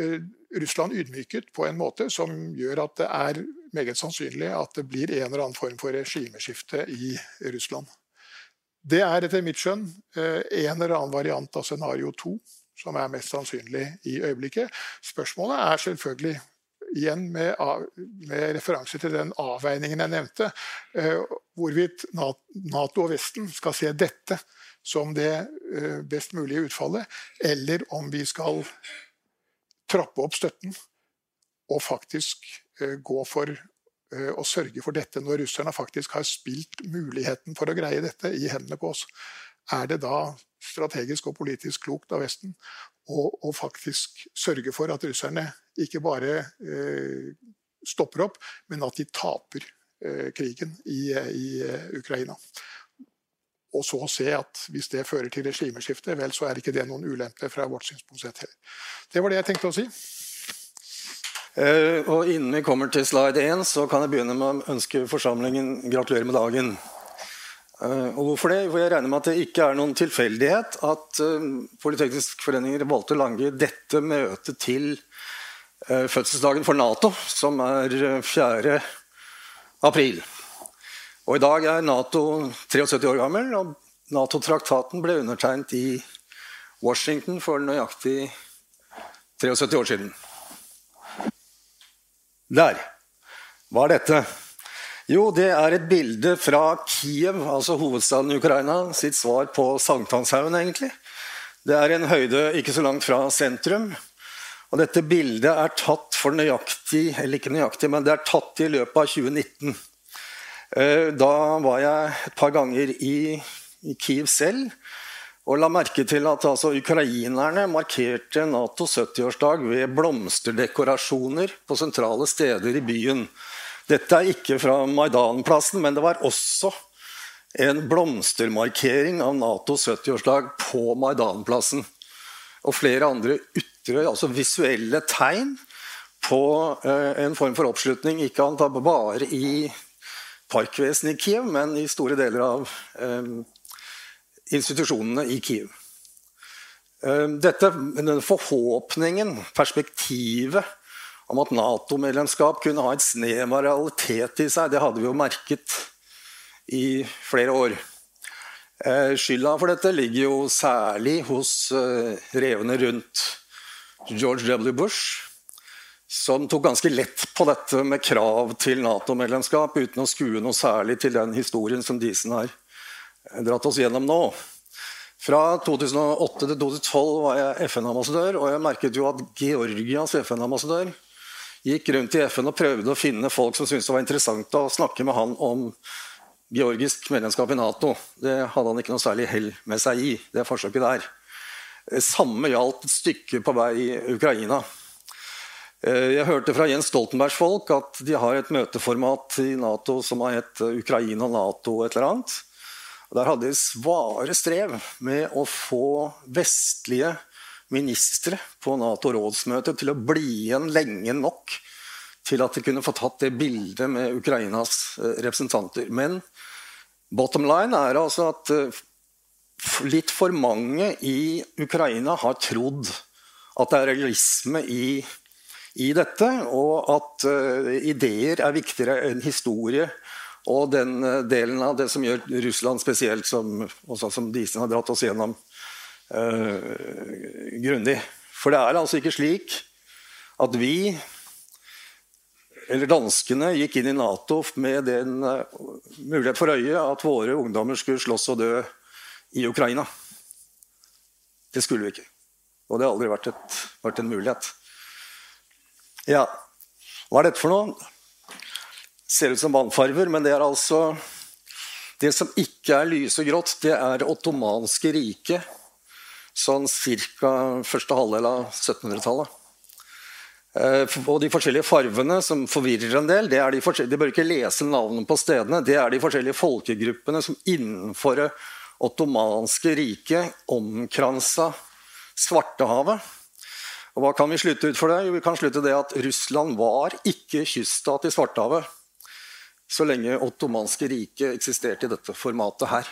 eh, Russland ydmyket på en måte som gjør at det er meget sannsynlig at det blir en eller annen form for regimeskifte i Russland. Det er etter mitt skjønn eh, en eller annen variant av scenario to som er mest sannsynlig i øyeblikket. Spørsmålet er selvfølgelig igjen med, med referanse til den avveiningen jeg nevnte, eh, hvorvidt Nato og Vesten skal se dette som det eh, best mulige utfallet, eller om vi skal trappe opp støtten og faktisk gå for å eh, sørge for dette når russerne faktisk har spilt muligheten for å greie dette i hendene på oss. Er det da strategisk og politisk klokt av Vesten å, å faktisk sørge for at russerne ikke bare eh, stopper opp, men at de taper eh, krigen i, i uh, Ukraina? Og så se at hvis det fører til regimeskifte, vel, så er ikke det noen ulempe fra vårt synspunkt sett heller. Det var det jeg tenkte å si. Eh, og Innen vi kommer til slide 1, så kan jeg begynne med å ønske forsamlingen gratulerer med dagen. Eh, og hvorfor det? For Jeg regner med at det ikke er noen tilfeldighet at eh, Politeknisk foreninger valgte å lage dette møtet til fødselsdagen for Nato, som er 4. april. Og I dag er Nato 73 år gammel, og Nato-traktaten ble undertegnet i Washington for nøyaktig 73 år siden. Der. Hva er dette? Jo, det er et bilde fra Kiev, altså hovedstaden i Ukraina, sitt svar på Sankthanshaugen, egentlig. Det er en høyde ikke så langt fra sentrum. Og dette bildet er tatt for nøyaktig, eller ikke nøyaktig, men det er tatt i løpet av 2019. Eh, da var jeg et par ganger i, i Kiev selv og la merke til at altså, ukrainerne markerte Natos 70-årsdag ved blomsterdekorasjoner på sentrale steder i byen. Dette er ikke fra Maidanplassen, men det var også en blomstermarkering av Natos 70-årsdag på Maidanplassen. Og flere andre ytre, altså visuelle tegn på eh, en form for oppslutning, ikke bare i parkvesenet i Kiev, men i store deler av eh, institusjonene i Kiev. Eh, dette, denne forhåpningen, perspektivet om at Nato-medlemskap kunne ha et snev av realitet i seg, det hadde vi jo merket i flere år. Eh, skylda for dette ligger jo særlig hos eh, revene rundt George W. Bush, som tok ganske lett på dette med krav til Nato-medlemskap, uten å skue noe særlig til den historien som Disen har dratt oss gjennom nå. Fra 2008 til 2012 var jeg FN-ambassadør, og jeg merket jo at Georgias FN-ambassadør gikk rundt i FN og prøvde å finne folk som syntes det var interessant å snakke med han om georgisk medlemskap i Nato. Det hadde han ikke noe særlig hell med seg i, det forsøket der. Samme gjaldt et stykke på vei i Ukraina. Jeg hørte fra Jens Stoltenbergs folk at de har et møteformat i Nato som har hett Ukraina, Nato et eller annet. Og der hadde de svare strev med å få vestlige ministre på Nato-rådsmøtet til å bli igjen lenge nok til at de kunne få tatt det bildet med Ukrainas eh, representanter. Men bottom line er altså at eh, litt for mange i Ukraina har trodd at det er realisme i, i dette, og at uh, ideer er viktigere enn historie og den eh, delen av det som gjør Russland spesielt, som, også som Disen har dratt oss gjennom uh, grundig. For det er altså ikke slik at vi, eller danskene, gikk inn i Nato med den uh, mulighet for øye at våre ungdommer skulle slåss og dø i Ukraina. Det skulle vi ikke. Og det har aldri vært, et, vært en mulighet. Ja, Hva er dette for noe? Ser ut som vannfarver, men det er altså Det som ikke er lysegrått, det er det ottomanske riket. Sånn ca. første halvdel av 1700-tallet. Eh, og de forskjellige farvene som forvirrer en del, det er de, de bør ikke lese navnene på stedene. Det er de forskjellige folkegruppene som innenfor det ottomanske riket omkransa Svartehavet. Og Hva kan vi slutte ut for det? Jo, vi kan slutte det at Russland var ikke kyststat i Svartehavet så lenge ottomanske riket eksisterte i dette formatet her.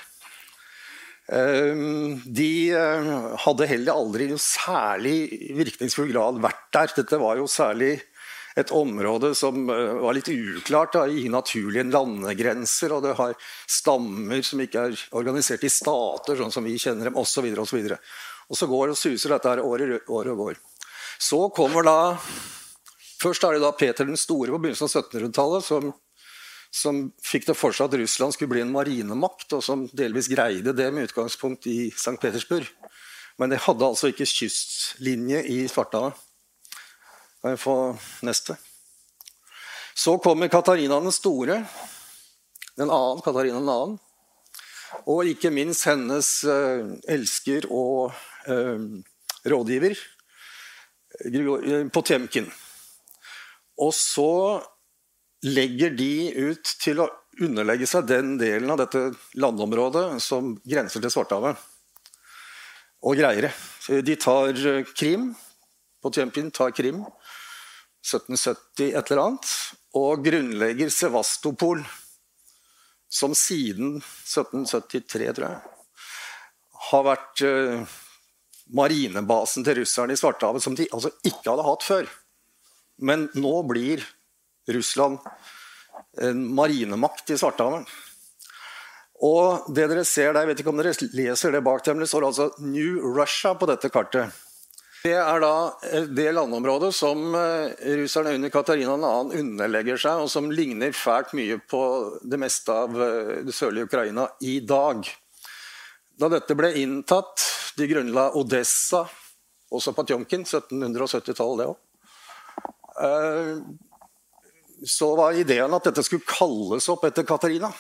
Ehm, de eh, hadde heller aldri i særlig virkningsfull grad vært der. Dette var jo særlig et område som eh, var litt uklart. da, i naturlige landegrenser, og det har stammer som ikke er organisert i stater, sånn som vi kjenner dem, osv. Og, så og, og så går og suser dette her år, år og går. Så kommer da Først er det da Peter den store på begynnelsen av 1700-tallet som som fikk det for seg at Russland skulle bli en marinemakt, og som delvis greide det med utgangspunkt i St. Petersburg. Men det hadde altså ikke kystlinje i Svartehavet. Kan jeg få neste? Så kommer Katarina den store. Den annen, Katarina den annen. Og ikke minst hennes uh, elsker og uh, rådgiver uh, Potemkin. Og så legger de ut til å underlegge seg den delen av dette landområdet som grenser til Svartehavet. Og greier det. De tar eh, Krim. Potemkin tar Krim. 1770 et eller annet. Og grunnlegger Sevastopol, som siden 1773, tror jeg, har vært uh, marinebasen til russerne i Svartehavet, som de altså ikke hadde hatt før. Men nå blir Russland en marinemakt i Svartehavet. Og det dere ser der, Jeg vet ikke om dere leser det bak dem, det står altså New Russia på dette kartet. Det er da det landområdet som eh, russerne under Katarina 2. underlegger seg, og som ligner fælt mye på det meste av eh, det sørlige Ukraina i dag. Da dette ble inntatt, de grunnla Odessa, også på 1770-tallet det òg så var ideen at dette skulle kalles opp etter Katarina.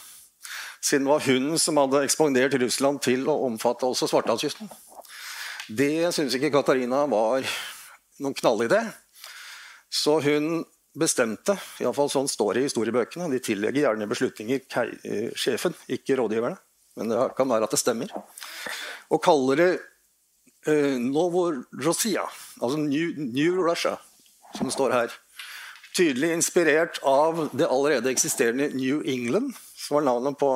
Siden det var hun som hadde ekspandert Russland til å omfatte også Svartehavskysten. Det syntes ikke Katarina var noen knallidé. Så hun bestemte, iallfall sånn står det i historiebøkene, de tillegger gjerne beslutninger eh, sjefen, ikke rådgiverne, men det kan være at det stemmer, og kaller det uh, Novorossiya, altså New, New Russia, som står her. Tydelig inspirert av det allerede eksisterende New England, som var navnet på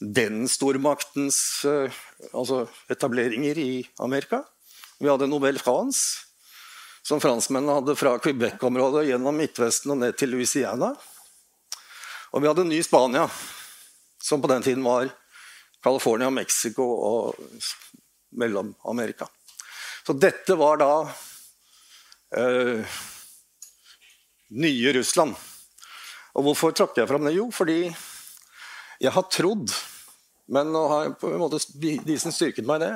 den stormaktens uh, altså etableringer i Amerika. Vi hadde Nobel France, som franskmennene hadde fra Quebec-området gjennom Midtvesten og ned til Louisiana. Og vi hadde Ny Spania, som på den tiden var California, Mexico og Mellom-Amerika. Så dette var da uh, nye Russland. Og hvorfor trakk jeg fram det? Jo, fordi jeg har trodd, men nå har på en måte Disen styrket meg det,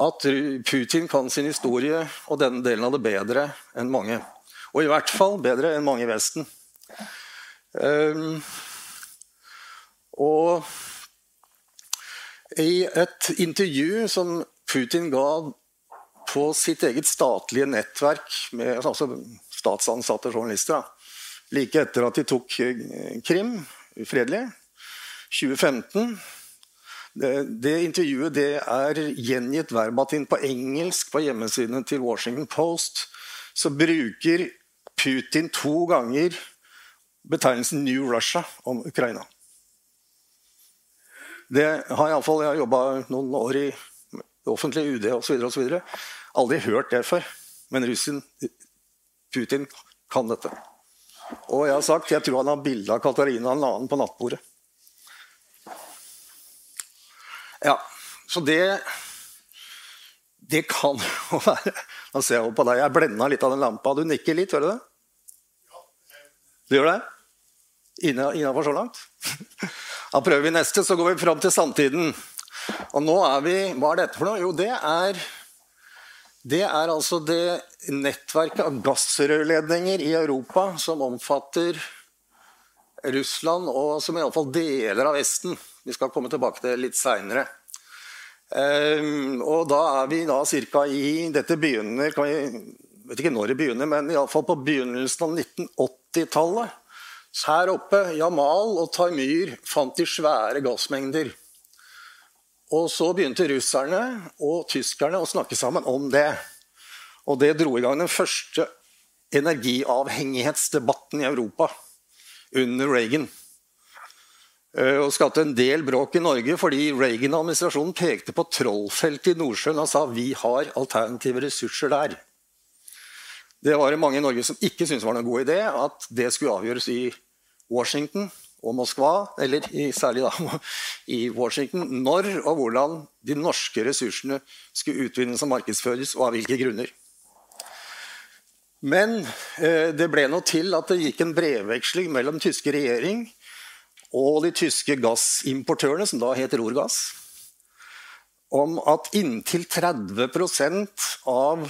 at Putin kan sin historie og denne delen av det bedre enn mange. Og i hvert fall bedre enn mange i Vesten. Um, og i et intervju som Putin ga på sitt eget statlige nettverk med altså statsansatte journalister. Da. Like etter at de tok eh, Krim ufredelig, 2015. Det, det intervjuet det er gjengitt verbatim på engelsk på hjemmesidene til Washington Post. Så bruker Putin to ganger betegnelsen 'New Russia' om Ukraina. Det har iallfall jeg har jobba noen år i offentlig UD osv. Aldri hørt det før. Men russen, Putin kan dette. Og jeg har sagt jeg tror han har bilde av Katarina en annen på nattbordet. Ja, så det Det kan jo være Nå ser jeg på deg. Jeg blenda litt av den lampa. Du nikker litt, gjør du det? Du gjør det? Innafor så langt? Da prøver vi neste, så går vi fram til samtiden. Og nå er vi Hva er dette for noe? Jo, det er Det er altså det nettverket av gassrørledninger i Europa som omfatter Russland og som iallfall deler av Vesten. Vi skal komme tilbake til det litt seinere. Og da er vi da ca. i Dette begynner kan vi, vet ikke når det begynner, men iallfall på begynnelsen av 1980-tallet. Her oppe, Jamal og Taimyr fant de svære gassmengder. Og så begynte russerne og tyskerne å snakke sammen om det. Og det dro i gang den første energiavhengighetsdebatten i Europa under Reagan. Eh, og skapte en del bråk i Norge fordi Reagan-administrasjonen pekte på Trollfeltet i Nordsjøen og sa vi har alternative ressurser der. Det var det mange i Norge som ikke syntes var noen god idé at det skulle avgjøres i Washington og Moskva, eller særlig da i Washington, når og hvordan de norske ressursene skulle utvinnes og markedsføres, og av hvilke grunner. Men eh, det ble nå til at det gikk en brevveksling mellom tyske regjering og de tyske gassimportørene, som da het Rorgass, om at inntil 30% av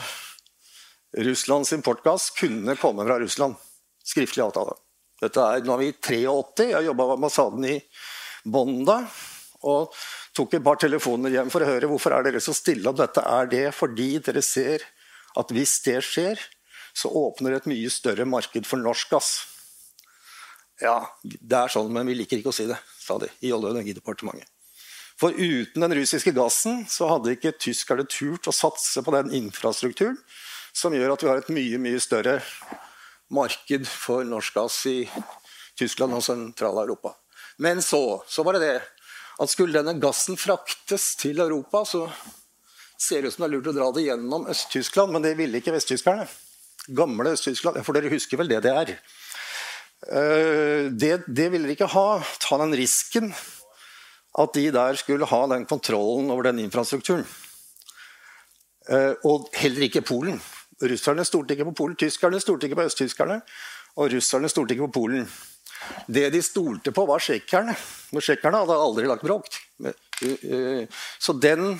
Russlands importgass kunne komme fra Russland. Skriftlig avtale. Dette er, nå er vi i 83. Jeg jobba ved ambassaden i Bonda. Og tok et par telefoner hjem for å høre hvorfor er dere så stille om dette. Er det fordi dere ser at hvis det skjer, så åpner det et mye større marked for norsk gass? Ja, det er sånn, men vi liker ikke å si det, sa de i Olje- og energidepartementet. For uten den russiske gassen så hadde ikke tyskerne turt å satse på den infrastrukturen som gjør at vi har et mye, mye større marked for norsk gass i Tyskland og Sentral-Europa. Men så, så var det det at skulle denne gassen fraktes til Europa, så ser det ut som det er lurt å dra det gjennom Øst-Tyskland, men det ville ikke vesttyskerne. Gamle Øst-Tyskland, for dere husker vel det det er. Eh, det, det ville de ikke ha. Ta den risken at de der skulle ha den kontrollen over den infrastrukturen. Eh, og heller ikke Polen. Russerne stolte ikke på Polen, tyskerne stolte ikke på østtyskerne, og russerne stolte ikke på Polen. Det de stolte på, var tsjekkerne. Men tsjekkerne hadde aldri lagt bråk. Så den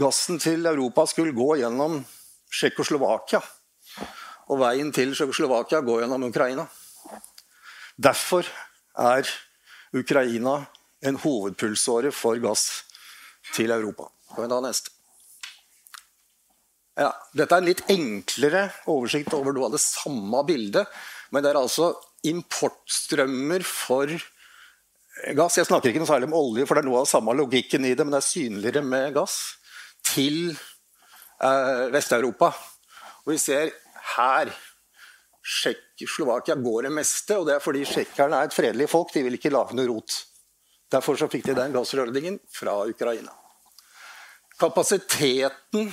gassen til Europa skulle gå gjennom Tsjekkoslovakia. Og veien til Tsjekkoslovakia går gjennom Ukraina. Derfor er Ukraina en hovedpulsåre for gass til Europa. Kan vi ta neste? Ja, dette er en litt enklere oversikt over noe av det samme bildet. Men det er altså importstrømmer for gass. Jeg snakker ikke noe særlig om olje, for det er noe av samme logikken i det, men det er synligere med gass til eh, Vest-Europa. Og vi ser her Tsjekkoslovakia går det meste, og det er fordi tsjekkerne er et fredelig folk. De vil ikke lage noe rot. Derfor så fikk de den gassrørledningen fra Ukraina. Kapasiteten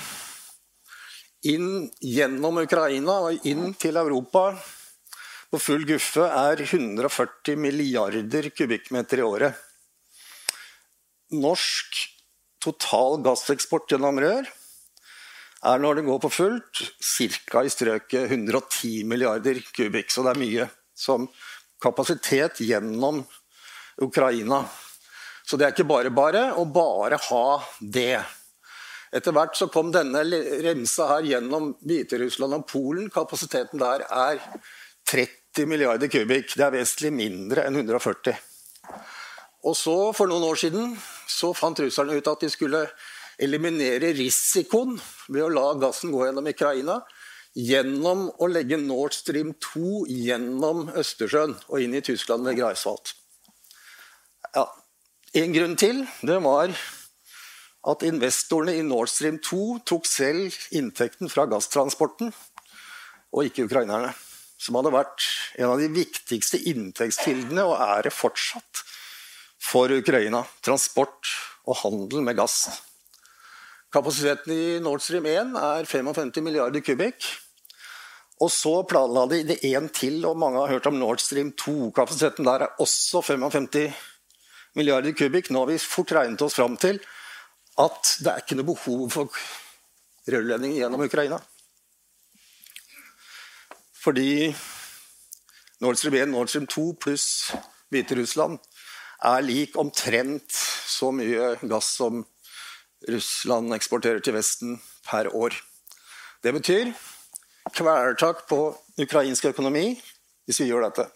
inn gjennom Ukraina og inn til Europa på full guffe er 140 milliarder kubikkmeter i året. Norsk total gasseksport gjennom rør er når det går på fullt, ca. i strøket 110 milliarder kubikk. Så det er mye som kapasitet gjennom Ukraina. Så det er ikke bare bare å bare ha det. Etter hvert så kom denne remsa her gjennom Hviterussland og Polen. Kapasiteten der er 30 milliarder kubikk. Det er vesentlig mindre enn 140. Og så, for noen år siden, så fant russerne ut at de skulle eliminere risikoen ved å la gassen gå gjennom Ukraina gjennom å legge Nord Stream 2 gjennom Østersjøen og inn i Tyskland ved Greifswald. Ja, en grunn til det var at investorene i Nord Stream 2 tok selv inntekten fra gasstransporten, og ikke ukrainerne. Som hadde vært en av de viktigste inntektskildene, og er det fortsatt, for Ukraina. Transport og handel med gass. Kapasiteten i Nord Stream 1 er 55 milliarder kubikk. Og så planla de det én til, og mange har hørt om Nord Stream 2. Kapasiteten der er også 55 milliarder kubikk. Nå har vi fort regnet oss fram til at det er ikke noe behov for rørledning gjennom Ukraina. Fordi Nord Stream 1, Nord Stream 2 pluss Hviterussland er lik omtrent så mye gass som Russland eksporterer til Vesten per år. Det betyr kvelertak på ukrainsk økonomi hvis vi gjør dette.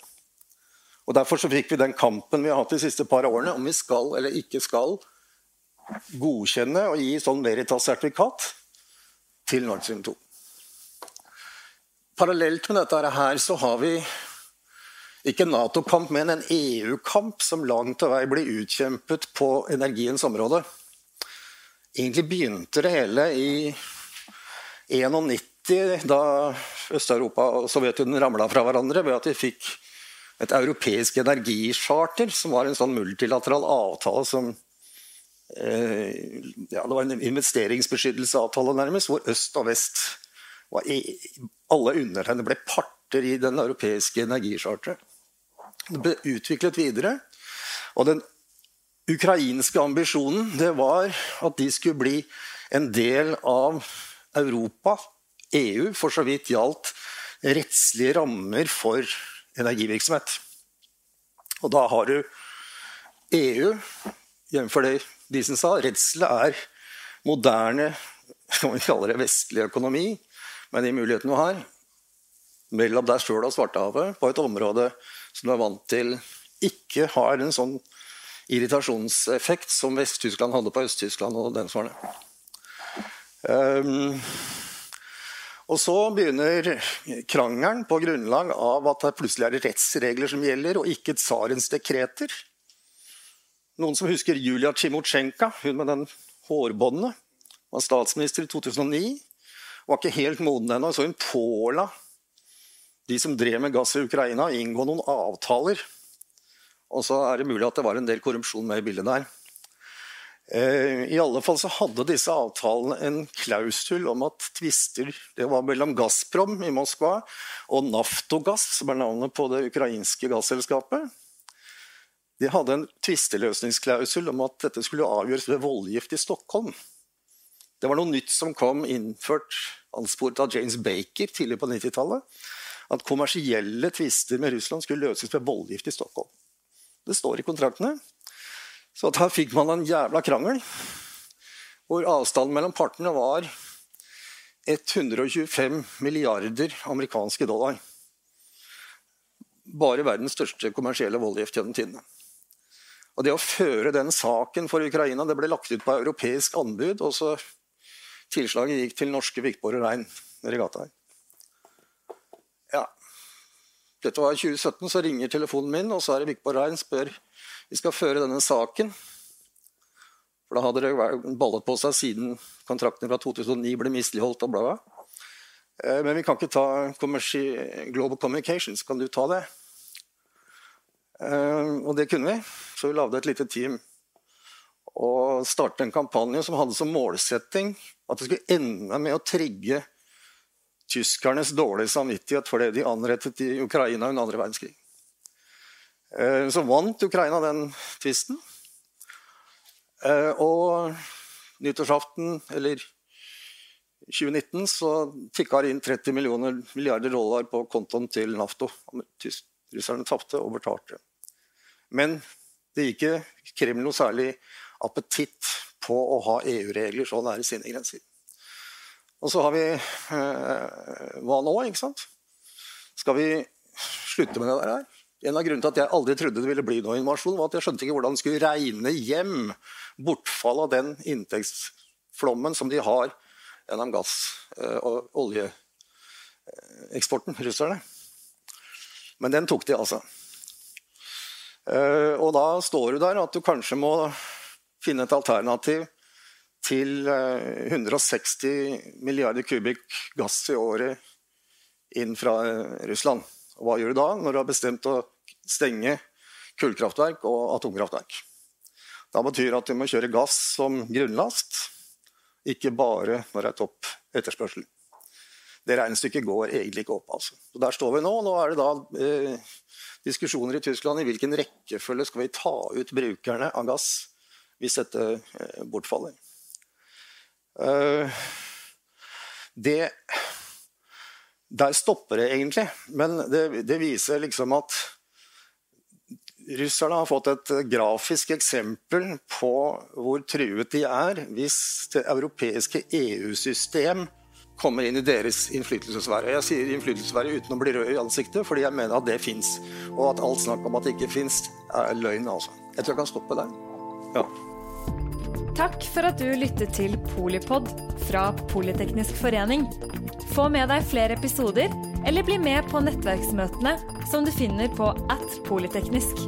Og Derfor så fikk vi den kampen vi har hatt de siste par årene, om vi skal eller ikke skal godkjenne og gi sånn Veritas-sertifikat til Nord Stream 2. Parallelt med dette her så har vi ikke Nato-kamp, men en EU-kamp som langt til vei blir utkjempet på energiens område. Egentlig begynte det hele i 91, da Øst-Europa og Sovjetunionen ramla fra hverandre, ved at vi fikk et europeisk energicharter, som var en sånn multilateral avtale som ja, Det var en investeringsbeskyttelsesavtale, nærmest, hvor øst og vest i, alle undertegnede ble parter i den europeiske energicharteret. Det ble utviklet videre. Og den ukrainske ambisjonen det var at de skulle bli en del av Europa, EU, for så vidt gjaldt rettslige rammer for energivirksomhet. Og da har du EU, jf. det Diesen sa, redselet er moderne kan vi kalle det vestlig økonomi, med de mulighetene du har, mellom deg sjøl og Svartehavet, på et område som du er vant til ikke har en sånn irritasjonseffekt som Vest-Tyskland hadde på Øst-Tyskland og den svarene. Um, og så begynner krangelen på grunnlag av at det plutselig er rettsregler som gjelder, og ikke tsarens dekreter. Noen som husker Julia Tsjimotsjenka, hun med den hårbåndet, var statsminister i 2009. Var ikke helt moden ennå, så hun påla de som drev med gass i Ukraina, å inngå noen avtaler. Og så er det mulig at det var en del korrupsjon med i bildet der. Eh, I alle fall så hadde disse avtalene en klausul om at tvister Det var mellom Gazprom i Moskva og Naftogass, som er navnet på det ukrainske gasselskapet. De hadde en tvisteløsningsklausul om at dette skulle avgjøres ved voldgift i Stockholm. Det var noe nytt som kom innført ansporet av James Baker tidlig på 90-tallet. At kommersielle tvister med Russland skulle løses ved voldgift i Stockholm. Det står i kontraktene. Så da fikk man en jævla krangel, hvor avstanden mellom partene var 125 milliarder amerikanske dollar. Bare verdens største kommersielle voldgift gjennom tidene. Og Det å føre den saken for Ukraina det ble lagt ut på europeisk anbud. og så Tilslaget gikk til norske Vikborg og Rein regattaer. Ja. Dette var i 2017, så ringer telefonen min, og så er det Vikborg Rein spør vi skal føre denne saken. For da hadde det ballet på seg siden kontrakten fra 2009 ble misligholdt. og bla bla. Eh, men vi kan ikke ta Global Communications. Kan du ta det? Eh, og det kunne vi. Så vi lagde et lite team og startet en kampanje som hadde som målsetting at det skulle ende med å trigge tyskernes dårlige samvittighet for det de anrettet i Ukraina under andre verdenskrig. Eh, så vant Ukraina den tvisten. Eh, og nyttårsaften, eller 2019, så tikka det inn 30 millioner, milliarder dollar på kontoen til Nafto. Russerne tapte og betalte. Men det gikk ikke Kreml noe særlig appetitt på å ha EU-regler så nære sine grenser. Og så har vi eh, Hva nå, ikke sant? Skal vi slutte med det der? her? En av grunnene til at jeg aldri trodde det ville bli noe invasjon, var at jeg skjønte ikke hvordan det skulle regne hjem bortfall av den inntektsflommen som de har gjennom gass- eh, og oljeeksporten, russerne. Men den tok de, altså. Eh, og da står du der at du kanskje må finne et alternativ til 160 eh, milliarder kubikk gass i året inn fra Russland. Og hva gjør du da, når du har bestemt å stenge kullkraftverk og atomkraftverk. Det betyr at du må kjøre gass som grunnlast, ikke bare når det er topp etterspørsel. Det regnestykket går egentlig ikke opp. altså. Så Der står vi nå. Nå er det da eh, diskusjoner i Tyskland i hvilken rekkefølge skal vi ta ut brukerne av gass hvis dette eh, bortfaller. Uh, det Der stopper det egentlig. Men det, det viser liksom at russerne har fått et grafisk eksempel på hvor truet de er hvis det europeiske EU-system kommer inn i deres innflytelsesvære. Jeg sier innflytelsesvære uten å bli rød i ansiktet, fordi jeg mener at det fins. Og at alt snakk om at det ikke fins, er løgn, altså. Jeg tror jeg kan stoppe der. Ja. Takk for at du lyttet til Polipod fra Politeknisk forening. Få med deg flere episoder, eller bli med på nettverksmøtene som du finner på at polyteknisk.